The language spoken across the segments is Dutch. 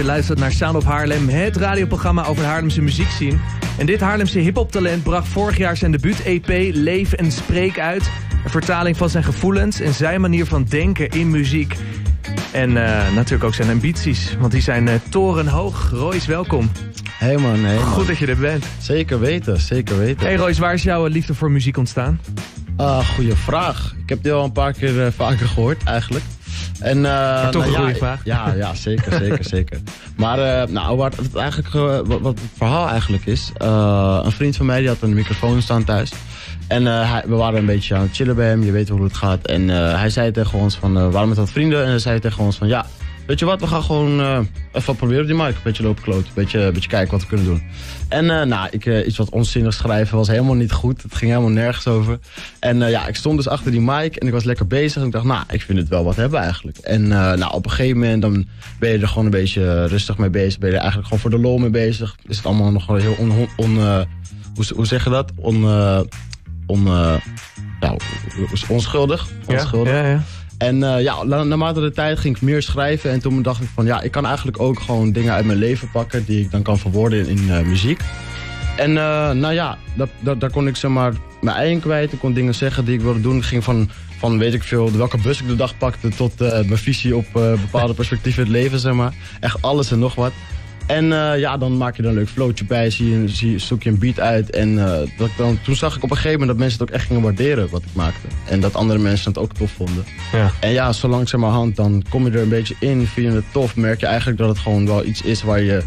Je luistert naar Sound of Haarlem, het radioprogramma over de Haarlemse muziekscene. En dit Haarlemse hiphop-talent bracht vorig jaar zijn debuut-EP Leef en Spreek uit. Een vertaling van zijn gevoelens en zijn manier van denken in muziek. En uh, natuurlijk ook zijn ambities, want die zijn uh, torenhoog. Royce, welkom. Hey man, hey man. Goed dat je er bent. Zeker weten, zeker weten. Hey Royce, waar is jouw liefde voor muziek ontstaan? Ah, goede vraag. Ik heb die al een paar keer vaker gehoord eigenlijk. En, uh, maar toch nou, een goede ja, vraag. Ja, ja zeker, zeker, zeker. Maar uh, nou, wat, het, eigenlijk, uh, wat, wat, het verhaal eigenlijk is... een vriend van mij die had een microfoon staan thuis. En hij, we waren een beetje aan het chillen bij hem. Je weet hoe het gaat. En hij zei tegen ons van... we waren met wat vrienden. En hij zei tegen ons van... Ja, weet je wat, we gaan gewoon uh, even proberen op die mic. Een beetje lopen kloten, een beetje, een beetje kijken wat we kunnen doen. En uh, nou, ik, uh, iets wat onzinnig schrijven was helemaal niet goed. Het ging helemaal nergens over. En ja, ik stond dus achter die mic en ik was lekker bezig. En ik dacht, nou, ik vind het wel wat hebben eigenlijk. En nou, op een gegeven moment dan ben je er gewoon een beetje rustig mee bezig. Ben je er eigenlijk gewoon voor de lol mee bezig. Is het allemaal nog wel heel on... on, on hoe, hoe zeg je dat? On... on nou, onschuldig. onschuldig. Ja, ja, ja. En uh, ja, naarmate de tijd ging ik meer schrijven. En toen dacht ik van ja, ik kan eigenlijk ook gewoon dingen uit mijn leven pakken. Die ik dan kan verwoorden in, in uh, muziek. En uh, nou ja, dat, dat, daar kon ik zeg maar mijn eigen kwijt. Ik kon dingen zeggen die ik wilde doen. Ik ging van, van weet ik veel, welke bus ik de dag pakte. Tot mijn visie op bepaalde perspectieven in het leven zeg maar. Echt alles en nog wat. En uh, ja, dan maak je er een leuk floatje bij, zie je, zie, zoek je een beat uit. En uh, dat dan, toen zag ik op een gegeven moment dat mensen het ook echt gingen waarderen wat ik maakte. En dat andere mensen het ook tof vonden. Ja. En ja, zo langzamerhand dan kom je er een beetje in, vind je het tof. Merk je eigenlijk dat het gewoon wel iets is waar je,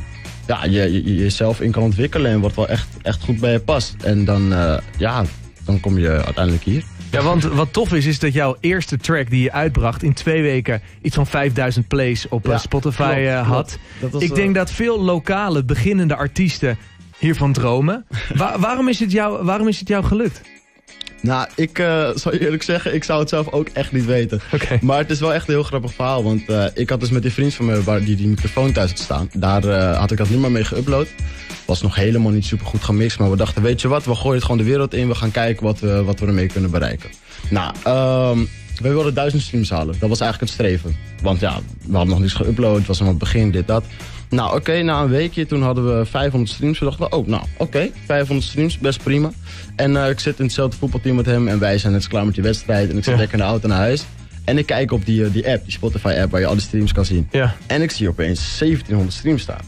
ja, je, je jezelf in kan ontwikkelen. En wat wel echt, echt goed bij je past. En dan, uh, ja, dan kom je uiteindelijk hier. Ja, want wat tof is, is dat jouw eerste track die je uitbracht in twee weken iets van 5000 plays op ja, Spotify klopt, uh, had. Was, Ik denk dat veel lokale, beginnende artiesten hiervan dromen. Wa waarom, is het jou, waarom is het jou gelukt? Nou, ik uh, zal je eerlijk zeggen, ik zou het zelf ook echt niet weten. Okay. Maar het is wel echt een heel grappig verhaal. Want uh, ik had dus met die vriend van me, waar die die microfoon thuis had staan. Daar uh, had ik dat nummer mee geüpload. Was nog helemaal niet super goed gemixt. Maar we dachten, weet je wat, we gooien het gewoon de wereld in. We gaan kijken wat we, wat we ermee kunnen bereiken. Nou, um, we wilden duizend streams halen. Dat was eigenlijk het streven. Want ja, we hadden nog niets geüpload. Het was aan het begin, dit, dat. Nou, oké, okay, na een weekje, toen hadden we 500 streams. We dachten, oh, nou, oké, okay, 500 streams, best prima. En uh, ik zit in hetzelfde voetbalteam met hem en wij zijn net klaar met die wedstrijd. En ik zit Ja. lekker in de auto naar huis. En ik kijk op die, uh, die app, die Spotify app, waar je alle streams kan zien. Ja. En ik zie opeens 1700 streams staan.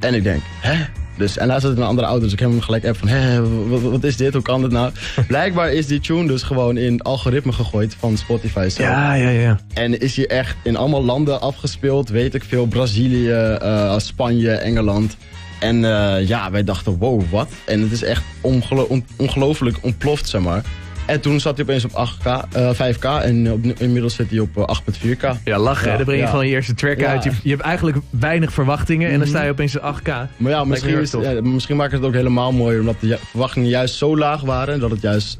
En ik denk, hè? Dus, en hij zat in een andere auto, dus ik heb hem gelijk app van, hè, wat, wat is dit, hoe kan dit nou? Blijkbaar is die tune dus gewoon in algoritme gegooid van Spotify zelf. Ja, ja, ja. En is hij echt in allemaal landen afgespeeld, weet ik veel, Brazilië, uh, Spanje, Engeland. En uh, ja, wij dachten, wow, wat? En het is echt ongelo on ongelooflijk ontploft, zeg maar. En toen zat hij opeens op 8K, uh, 5K en op, inmiddels zit hij op uh, 8.4K. Ja, lachen. Ja, dan breng je ja. gewoon je eerste track Ja. uit. Je, je hebt eigenlijk weinig verwachtingen en dan sta je opeens op 8K. Maar ja, misschien, is, ja, misschien maakt het ook helemaal mooi, omdat de verwachtingen juist zo laag waren, dat het juist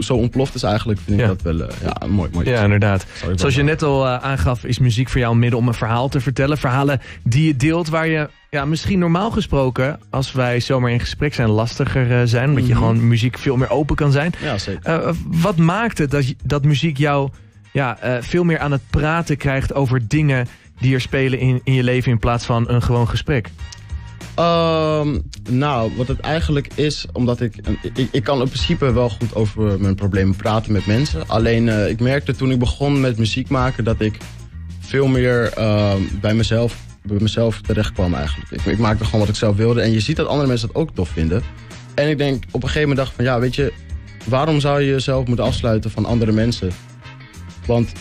zo ontploft is eigenlijk, vind ik Ja. dat wel uh, ja, mooi. mooi Ja, inderdaad. Sorry, Zoals je net al eh, aangaf, is muziek voor jou een middel om een verhaal te vertellen. Verhalen die je deelt waar je ja, misschien normaal gesproken, als wij zomaar in gesprek zijn, lastiger eh, zijn. Omdat je Mhm. gewoon muziek veel meer open kan zijn. Ja, zeker. Eh, wat maakt het dat, dat muziek jou ja, eh, veel meer aan het praten krijgt over dingen die er spelen in, in je leven in plaats van een gewoon gesprek? Ehm, nou, wat het eigenlijk is, omdat ik, ik... Ik kan in principe wel goed over mijn problemen praten met mensen. Alleen, eh, ik merkte toen ik begon met muziek maken... dat ik veel meer ehm, bij, mezelf, bij mezelf terecht kwam eigenlijk. Ik, ik maakte gewoon wat ik zelf wilde. En je ziet dat andere mensen dat ook tof vinden. En ik denk op een gegeven moment dacht van... Ja, weet je, waarom zou je jezelf moeten afsluiten van andere mensen? Want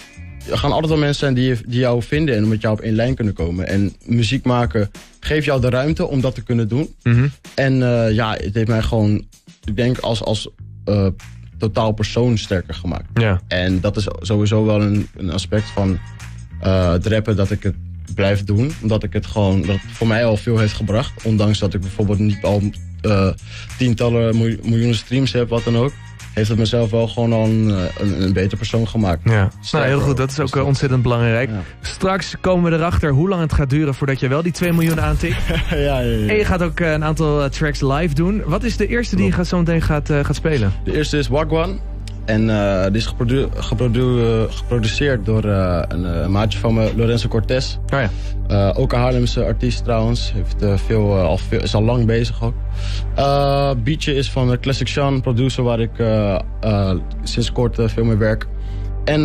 er gaan altijd wel mensen zijn die, die jou vinden... en met jou op één lijn kunnen komen. En muziek maken geeft jou de ruimte om dat te kunnen doen. En eh, ja, het heeft mij gewoon, ik denk, als, als eh, totaal persoon sterker gemaakt. Ja. En dat is sowieso wel een, een aspect van eh, het rappen dat ik het blijf doen. Omdat ik het gewoon, dat het voor mij al veel heeft gebracht. Ondanks dat ik bijvoorbeeld niet al tientallen miljoen- miljoenen streams heb, wat dan ook. Heeft het mezelf wel gewoon al een, eh, een, een beter persoon gemaakt. Ja, nou, heel goed. Dat is ook Dus eh, ontzettend belangrijk. Ja. Straks komen we erachter hoe lang het gaat duren voordat je wel die 2 miljoen aantikt. ja, ja, ja. En je gaat ook eh, een aantal tracks live doen. Wat is de eerste die je gaat, zo meteen gaat, gaat spelen? De eerste is Wagwan. En uh, die is geprodu geprodu geproduceerd door uh, een, een, maatje van me, Lorenzo Cortez. Oh ja. Uh, ook een Haarlemse artiest trouwens. Heeft, veel, al veel, is al lang bezig ook. beatje is van Classic Sean, producer waar ik sinds kort veel mee werk. En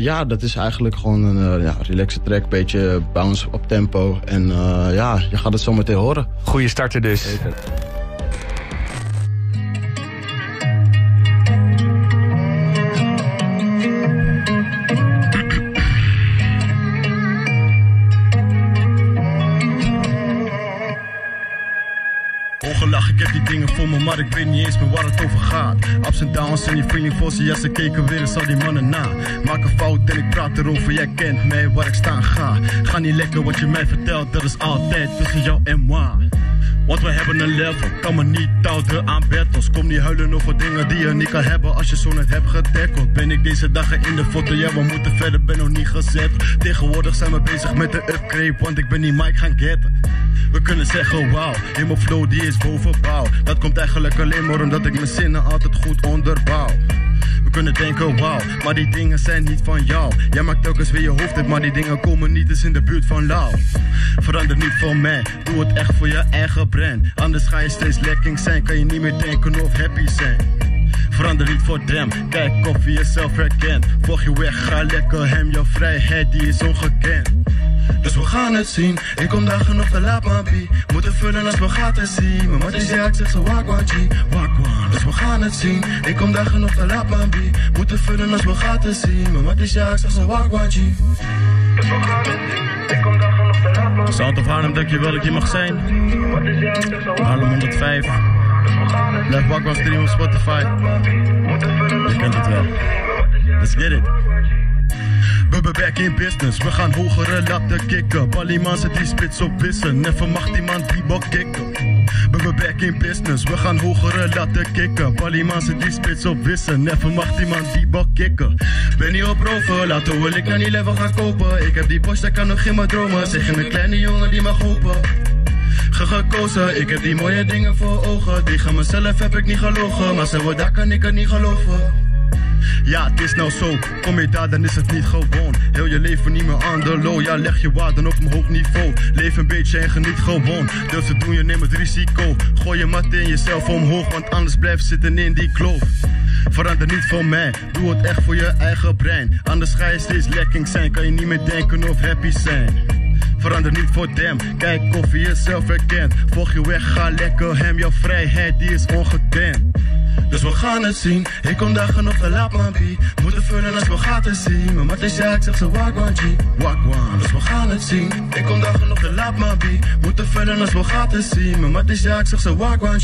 ja, dat is eigenlijk gewoon een ja, relaxe track. Beetje bounce op tempo. En ja, je gaat het zo meteen horen. Goeie starter dus. Zeker. Weet niet eens meer waar het over gaat. Ups en downs en je feeling voor ze, ja ze keken weer eens al die mannen na. Maak een fout en ik praat erover, jij kent mij waar ik staan ga. Ga niet lekker wat je mij vertelt, dat is altijd tussen jou en moi. Want we hebben een level, kan me niet houden aan battles. Kom niet huilen over dingen die je niet kan hebben als je zo net hebt gedekeld. Ben ik deze dagen in de foto, ja we moeten verder, ben nog niet gezet. Tegenwoordig zijn we bezig met de upgrade, want ik ben niet Mike gaan getten. We kunnen zeggen wow, in mijn flow die is bovenbouw. Dat komt eigenlijk alleen maar omdat ik mijn zinnen altijd goed onderbouw. We kunnen denken wauw, maar die dingen zijn niet van jou. Jij maakt telkens weer je hoofd uit, maar die dingen komen niet eens in de buurt van lauw. Verander niet voor mij, doe het echt voor je eigen brand. Anders ga je steeds lekking zijn, kan je niet meer denken of happy zijn. Verander niet voor dem, kijk of je jezelf herkent. Volg je weg, ga lekker hem, jouw vrijheid die is ongekend. Dus we gaan het zien. Ik kom dagen nog te laat, mampie. Moeten vullen als we gaten zien. Mijn mat is ja, ik zeg zo wakwan, G. Wakwan. Dus we gaan het zien. Ik kom dagen nog te laat, mampie. Moeten vullen als we gaten zien. Mijn mat is ja, ik zeg zo. Dus we gaan het zien. Ik kom dagen nog te laat, mampie. Sound of Haarlem, je wel dat je mag zijn? Haarlem 105. Blijf wakwan stream op Spotify. Je kent het wel. Let's get it. We back in business, we gaan hogere laten kicken. Zet die spits op wissen, never mag die man die bok kicken. We back in business, we gaan hogere laten kicken. Zet die spits op wissen, never mag die man die bok kicken. Ben niet op roven, laten wil ik naar die level gaan kopen. Ik heb die borst, dat kan nog in mijn dromen. Zeg een kleine jongen die mag hopen Ik heb die mooie dingen voor ogen. Tegen mezelf heb ik niet gelogen. Maar ze daar kan ik het niet geloven. Ja, het is nou zo. Kom je daar, dan is het niet gewoon. Heel je leven niet meer aan de low. Ja, leg je waarden op een hoog niveau. Leef een beetje en geniet gewoon. Durf te doen, je neemt het risico. Gooi je mat in jezelf omhoog, want anders blijf zitten in die kloof. Verander niet voor mij, doe het echt voor je eigen brein. Anders ga je steeds lekking zijn, kan je niet meer denken of happy zijn. Verander niet voor them, kijk of je jezelf herkent. Volg je weg, ga lekker hem, jouw vrijheid die is ongekend. Dus we gaan het zien. Ik kom dagen nog te laat, mampie. Moeten vullen als we gaten zien. Mijn mat is ja, ik zeg ze wagwan, G. Wagwan. Dus we gaan het zien. Ik kom dagen nog te laat, mampie. Moeten vullen als we gaten zien. Mijn mat is ja, ik zeg ze wagwan.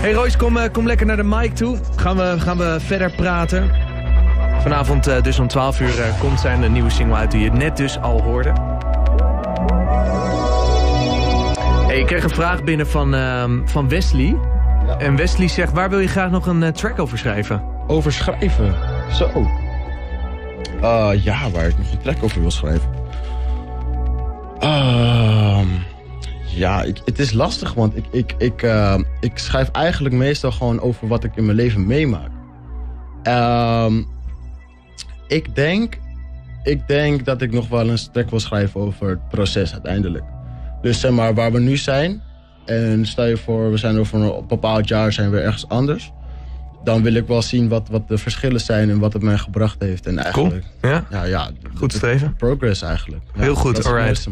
Hey Royce, kom, uh, kom lekker naar de mic toe. Gaan we, gaan we verder praten. Vanavond uh, dus om 12 uur uh, komt zijn nieuwe single uit die je net dus al hoorde. Hey, ik kreeg een vraag binnen van, uh, van Wesley. Ja. En Wesley zegt, waar wil je graag nog een track over schrijven? Over schrijven? Zo. Uh, ja, waar ik nog een track over wil schrijven. Uh, ja, ik, het is lastig, want ik, ik, ik, uh, ik schrijf eigenlijk meestal gewoon over wat ik in mijn leven meemaak. Ehm, ik denk, ik denk dat ik nog wel een track wil schrijven over het proces uiteindelijk. Dus zeg maar, waar we nu zijn... en stel je voor, we zijn over een bepaald jaar zijn we ergens anders... dan wil ik wel zien wat, wat de verschillen zijn en wat het mij gebracht heeft. En eigenlijk, cool. ja? Ja, ja, Goed streven. Progress eigenlijk. Ja, Heel goed, alright.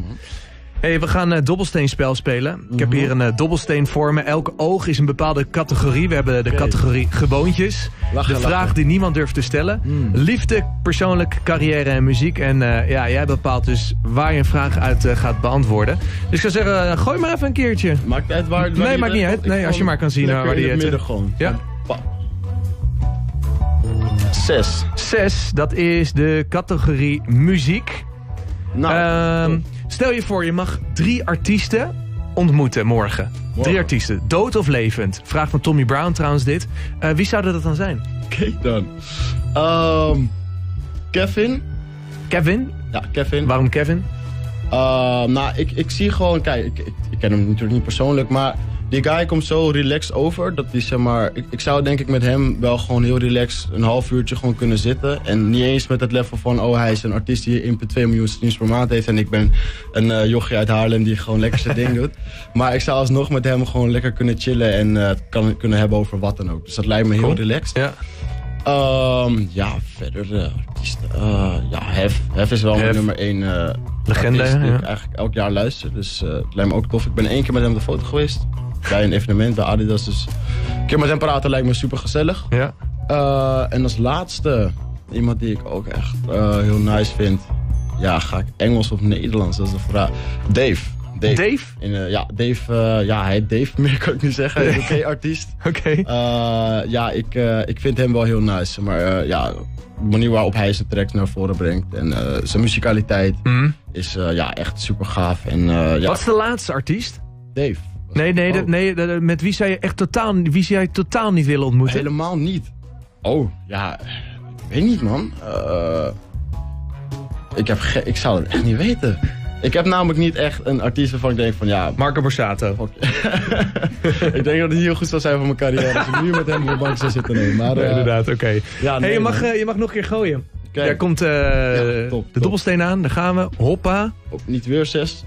Hey, we gaan een dobbelsteenspel spelen. Ik heb mhm. hier een uh, dobbelsteen voor me. Elk oog is een bepaalde categorie. We hebben de categorie gewoontjes. de vraag die niemand durft te stellen. Mm. Liefde, persoonlijk, carrière en muziek. En uh, ja, jij bepaalt dus waar je een vraag uit uh, gaat beantwoorden. Dus ik zou zeggen, gooi maar even een keertje. Maakt uit waar, waar Nee, maakt niet uit. Nee, als je maar kan zien waar die het midden gewoon. Ja. Zes. Zes, dat is de categorie muziek. Nou, um, Stel je voor, je mag drie artiesten ontmoeten morgen. Drie artiesten, dood of levend. Vraag van Tommy Brown trouwens dit. Uh, wie zouden dat dan zijn? Kijk dan. Um, Kevin. Kevin? Ja, Kevin. Waarom Kevin? Uh, nou, ik, ik zie gewoon... Kijk, ik, ik, ik, ken hem natuurlijk niet persoonlijk, maar... die guy komt zo relaxed over. Dat hij zeg maar. Ik, ik zou denk ik met hem wel gewoon heel relaxed een half uurtje gewoon kunnen zitten. En niet eens met het level van. Oh, hij is een artiest die 1,2 miljoen streams per maand heeft. En ik ben een eh, jochie uit Haarlem die gewoon lekker zijn ding doet. Maar ik zou alsnog met hem gewoon lekker kunnen chillen. En het kan kunnen hebben over wat dan ook. Dus dat lijkt me heel relaxed. Ja. Ehm, ja, verder eh, artiesten. Ja, Hef. Hef is wel Hef. mijn nummer één eh Legende, die ik eigenlijk elk jaar luister. Dus het lijkt me ook tof. Ik ben één keer met hem op de foto geweest. Bij een evenement bij Adidas. Dus een keer met hem praten lijkt me super gezellig. Ja. Eh, en als laatste, iemand die ik ook echt eh, heel nice vind. Ja, ga ik Engels of Nederlands? Dat is de vraag. Dave. Dave. Dave? In, eh, ja, Dave. ja, hij Dave, meer kan ik niet zeggen. Een oké-artiest. Oké. Ja, ik, ik vind hem wel heel nice. Maar ja, de manier waarop hij zijn tracks naar voren brengt en zijn muzikaliteit Mhm. is ja, echt super gaaf. En ja, Wat is de laatste artiest? Dave. Nee, nee, Oh, dat- nee dat- met wie zou je echt totaal, wie zou je totaal niet willen ontmoeten? helemaal niet. Oh, ja, ik weet niet man. Eh, ik, heb ik zou het echt niet weten. Ik heb namelijk niet echt een artiest waarvan ik denk van ja, Marco Borsato. ik denk dat het heel goed zou zijn voor mijn carrière als ik nu met hem op de bank zou zitten. Nee, maar, Ja, eh, inderdaad, oké. Ja, hey, nee, je, mag, eh, je mag nog een keer gooien. Oké. Daar komt eh, top, de dobbelsteen aan, daar gaan we. Hoppa. Niet weer zes.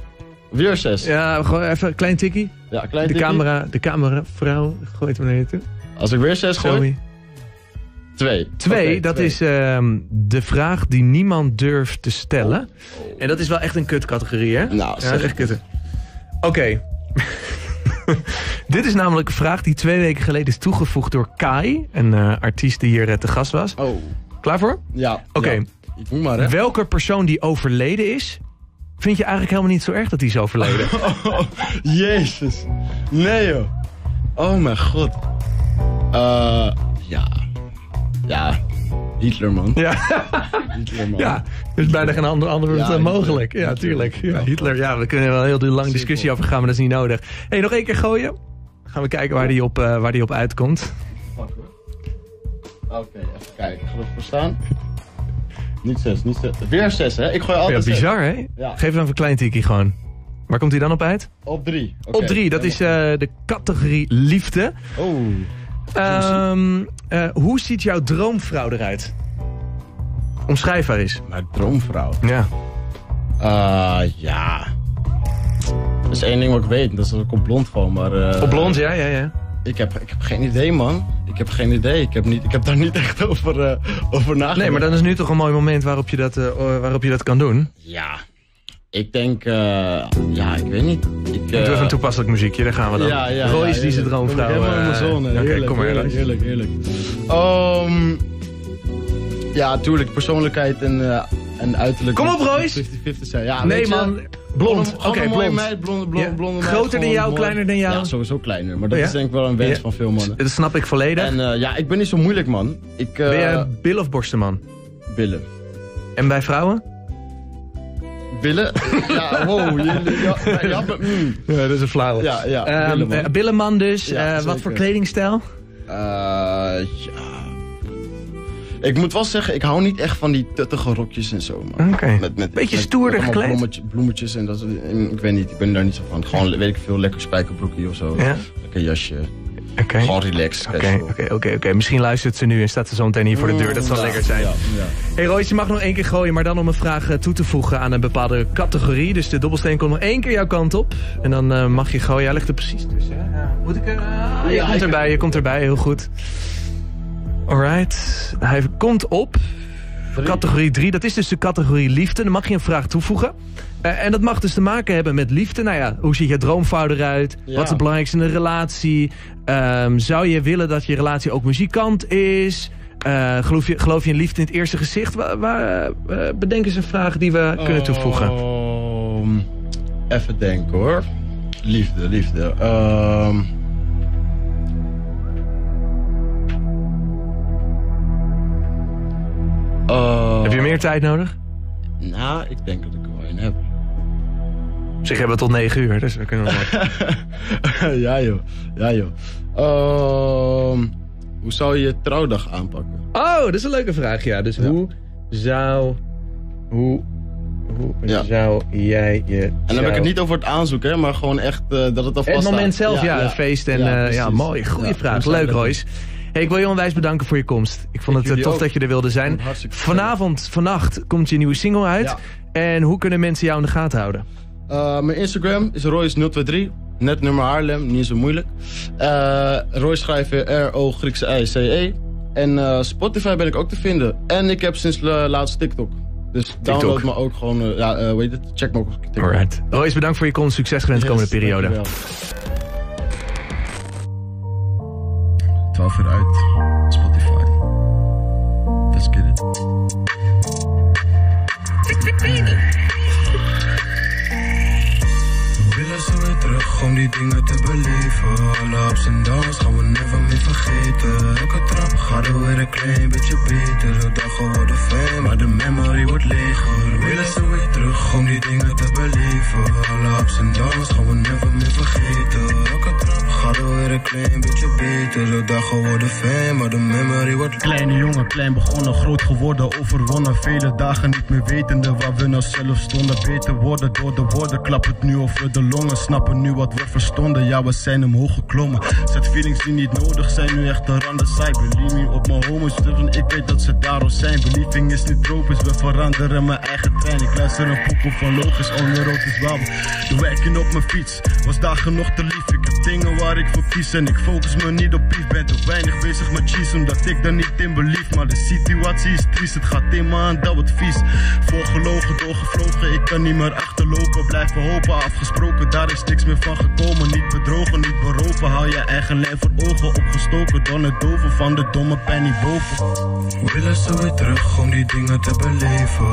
Weer zes. Ja, gewoon even een klein tikkie. Ja, klein De camera, de camera, vrouw, gooit hem naar je toe. Als ik weer zes gooi, Gooi. twee. Twee, Oké, dat twee. is ehm, de vraag die niemand durft te stellen. En dat is wel echt een kutcategorie, hè? Nou, ja, zeg dat is echt kut. Oké. Dit is namelijk een vraag die twee weken geleden is toegevoegd door Kai. Een eh, artiest die hier eh, te gast was. Oh, Klaar voor? ja. Oké. ja. Welke persoon die overleden is, vind je eigenlijk helemaal niet zo erg dat hij is overleden? Oh, jezus. Nee, joh. Oh, mijn god. Eh, ja. Ja. Hitler, man. ja, Hitler, man. ja, er is bijna geen ander antwoord Ja, Hitler. mogelijk. Ja, tuurlijk. Ja. Hitler, ja, we kunnen er wel heel lang discussie over gaan, maar dat is niet nodig. hey, nog één keer gooien. Gaan we kijken waar die op, eh, waar die op uitkomt. Oké, even kijken. Ga ervoor staan. Niet zes, niet zes. Weer zes, hè? Ik gooi Ja, altijd zes. bizar, hè? Ja. Geef hem even een klein tikkie gewoon. Waar komt hij dan op uit? Op drie. Oké. Op drie, dat is eh, de categorie liefde. Oh. Ehm, eh, hoe ziet jouw droomvrouw eruit? Omschrijf haar eens. Mijn droomvrouw. Ja. Eh, ja. Dat is één ding wat ik weet. Dat is dat ik op blond gewoon, maar... eh, Op blond, ja, ja, ja. Ik heb, ik heb geen idee, man. Ik heb geen idee. Ik heb, niet, ik heb daar niet echt over, eh, over nagedacht. Nee, maar dan is nu toch een mooi moment waarop je dat, eh, waarop je dat kan doen. Ja. Ik denk... eh, ja, ik weet niet. Ik, Ik doe even een toepasselijk muziekje, daar gaan we dan. Ja, ja. Royce ja, die zijn droomvrouw. Helemaal in eh, zone. Oké, kom maar. heerlijk, heerlijk, heerlijk. Ehm, ja, tuurlijk. Persoonlijkheid en, en uiterlijk. Kom op, Royce! 50-50 zijn. Ja, Nee je, man, blond. Oké, een mooie blond. meid, blonde, blonde, Ja. blonde meid, Groter dan jou, mooi. kleiner dan jou? Ja, sowieso kleiner. Maar dat Ja? is denk ik wel een wens Ja. van veel mannen. Dat snap ik volledig. En eh, ja, ik ben niet zo moeilijk, man. Ik, eh ben jij bil of borstenman? Billen. En bij vrouwen? Billen? ja, wow. Je, ja, mm. Ja, dat is een flauwe. Ja, ja, Ehm, billenman. eh, billenman dus. Ja, Eh, wat voor kledingstijl? Eh, ja. Ik moet wel zeggen, ik hou niet echt van die tuttige rokjes en zo. Oké. Met, met, Beetje met- stoerder met gekleed? bloemetje- bloemetjes en dat soort- Ik weet niet, ik ben daar niet zo van. Gewoon, weet ik veel, lekker spijkerbroekje of zo. Ja. Lekker jasje. Oké. Gewoon relaxed. Oké, oké, oké, oké. Misschien luistert ze nu en staat ze zo meteen hier voor de deur. Dat zal Ja, lekker zijn. Ja, ja. Hey Royce, je mag nog één keer gooien, maar dan om een vraag eh, toe te voegen aan een bepaalde categorie. Dus de dobbelsteen komt nog één keer jouw kant op. En dan eh, mag je gooien. Hij ligt er precies tussen. Moet ik er... ah, je Ja, komt erbij, je komt erbij. Heel goed. Alright. Hij komt op. Categorie 3, dat is dus de categorie liefde. Dan mag je een vraag toevoegen. Eh, en dat mag dus te maken hebben met liefde. Nou ja, hoe ziet je droomvrouw eruit? Ja. Wat is het belangrijkste in een relatie? Ehm, zou je willen dat je relatie ook muzikant is? Eh, geloof, je, geloof je in liefde in het eerste gezicht? Waar, waar, eh, bedenk eens een vraag die we kunnen toevoegen. Ehm, even denken hoor. Liefde, liefde. Ehm meer tijd nodig? Nou, ik denk dat ik er wel een heb. Op zich hebben we tot 9 uur, dus we kunnen nog wat. ja joh, ja joh. Ehm, hoe zou je je trouwdag aanpakken? Oh, dat is een leuke vraag, ja. Dus Ja. hoe zou... Hoe Hoe Ja. zou jij je... En dan heb ik het niet over het aanzoek, hè, maar gewoon echt eh, dat het al vast Het moment zelf, ja, het feest en ja, ja precies. mooi. Goeie Ja, vraag. Leuk, Royce. Hey, ik wil je onwijs bedanken voor je komst. Ik vond het eh, tof ook. dat je er wilde zijn. Vanavond, vannacht, komt je nieuwe single uit. Ja. En hoe kunnen mensen jou in de gaten houden? Eh, mijn Instagram is Royce023. Net nummer Haarlem, niet zo moeilijk. Eh Royce schrijf je R-O Griekse I-C-E. En Spotify ben ik ook te vinden. En ik heb sinds uh, laatst TikTok. Dus download me ook gewoon, uh, ja, uh, heet het? Check me ook op TikTok. Alright. Royce, bedankt voor je komst. Succes gewenst de komende periode. 12 uur uit. Spotify. Let's get it. We willen zo weer terug om die dingen te beleven. Alle ups en downs gaan we never meer vergeten. Elke trap gaat er weer een klein beetje beter. De dagen worden fijn, maar de memory wordt leger. We willen zo weer terug om die dingen te beleven. Alle ups en downs gaan we never meer vergeten. Elke gaat er weer een klein beetje beter. De dagen worden fijn, maar de memory wordt Kleine jongen, klein begonnen, groot geworden, overwonnen. Vele dagen niet meer wetende waar we nou zelf stonden. Beter worden door de woorden, klap het nu over de longen. Snappen nu wat we verstonden, ja we zijn omhoog geklommen. Zet feelings die niet nodig zijn, nu echt een randen saai. Believe me op mijn homies, dus ik weet dat ze daarom zijn. Believing is niet tropisch, we veranderen mijn eigen trein. Ik luister een pokoe van logisch, on the road is wabel. De werking op mijn fiets, was dagen nog te lief. Ik heb dingen waar ik voor en ik focus me niet op pief. Ben te weinig bezig met cheese, omdat ik er niet in belief. Maar de situatie is triest, het gaat in me aan, dat wordt vies. Voorgelogen, doorgevlogen, ik kan niet meer achterlopen. Blijven hopen, afgesproken, daar is niks meer van gekomen. Niet bedrogen, niet beroven, hou je eigen lijn voor ogen opgestoken. Dan het doven van de domme pijn niet boven. Willen zo weer terug om die dingen te beleven.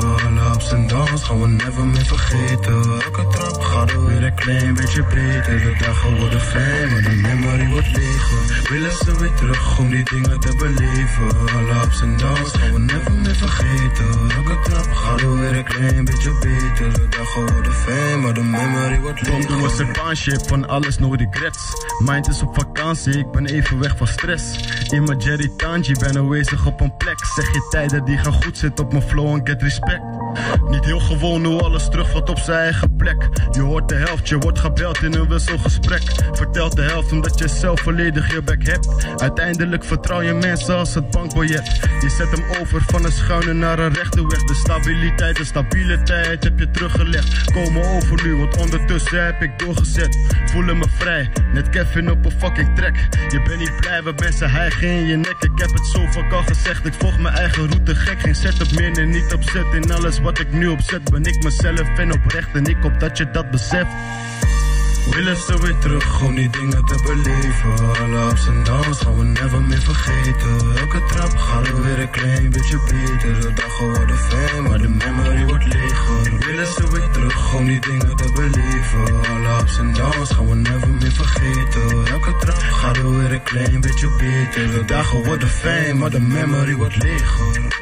Ups en downs gaan we never meer vergeten. Elke trap gaat er weer een klein beetje beter. De dagen worden fijn, de memory wordt. We willen zo weer terug om die dingen te beleven. Alle ups en downs gaan we never meer vergeten. Elke trap gaat er weer een klein beetje beter. De dagen worden fijn, maar de memory wordt leger. Tom was een baanship van alles no regrets. Mind is op vakantie, ik ben even weg van stress. In mijn Jerry Tanji ben aanwezig op een plek. Zeg je tijden die gaan goed zitten op mijn flow en get respect. Niet heel gewoon hoe alles terugvalt op zijn eigen plek. Je hoort de helft, je wordt gebeld in een wisselgesprek. Vertelt de helft omdat je zelf volledig je bek hebt. Uiteindelijk vertrouw je mensen als het bankbiljet. Je zet hem over van een schuine naar een rechte weg. De stabiliteit, de stabiele tijd heb je teruggelegd. Komen over nu, want ondertussen heb ik doorgezet. Voelen me vrij, net Kevin op een fucking track. Je bent niet blij, wat mensen hijgen in je nek. Ik heb het zo vaak al gezegd, ik volg mijn eigen route gek. Geen setup meer en niet opzet. In alles wat ik nu opzet, ben ik mezelf en oprecht. En ik hoop dat je dat beseft. We willen zo weer terug om die dingen te beleven. Alle ups en downs gaan we never meer vergeten. Elke trap gaat er weer een klein beetje beter. De dagen worden fijn, maar de memory wordt leger. We willen zo weer terug om die dingen te beleven. Alle ups en downs gaan we never meer vergeten. Elke trap gaat er weer een klein beetje beter. De dagen worden fijn, maar de memory wordt leger.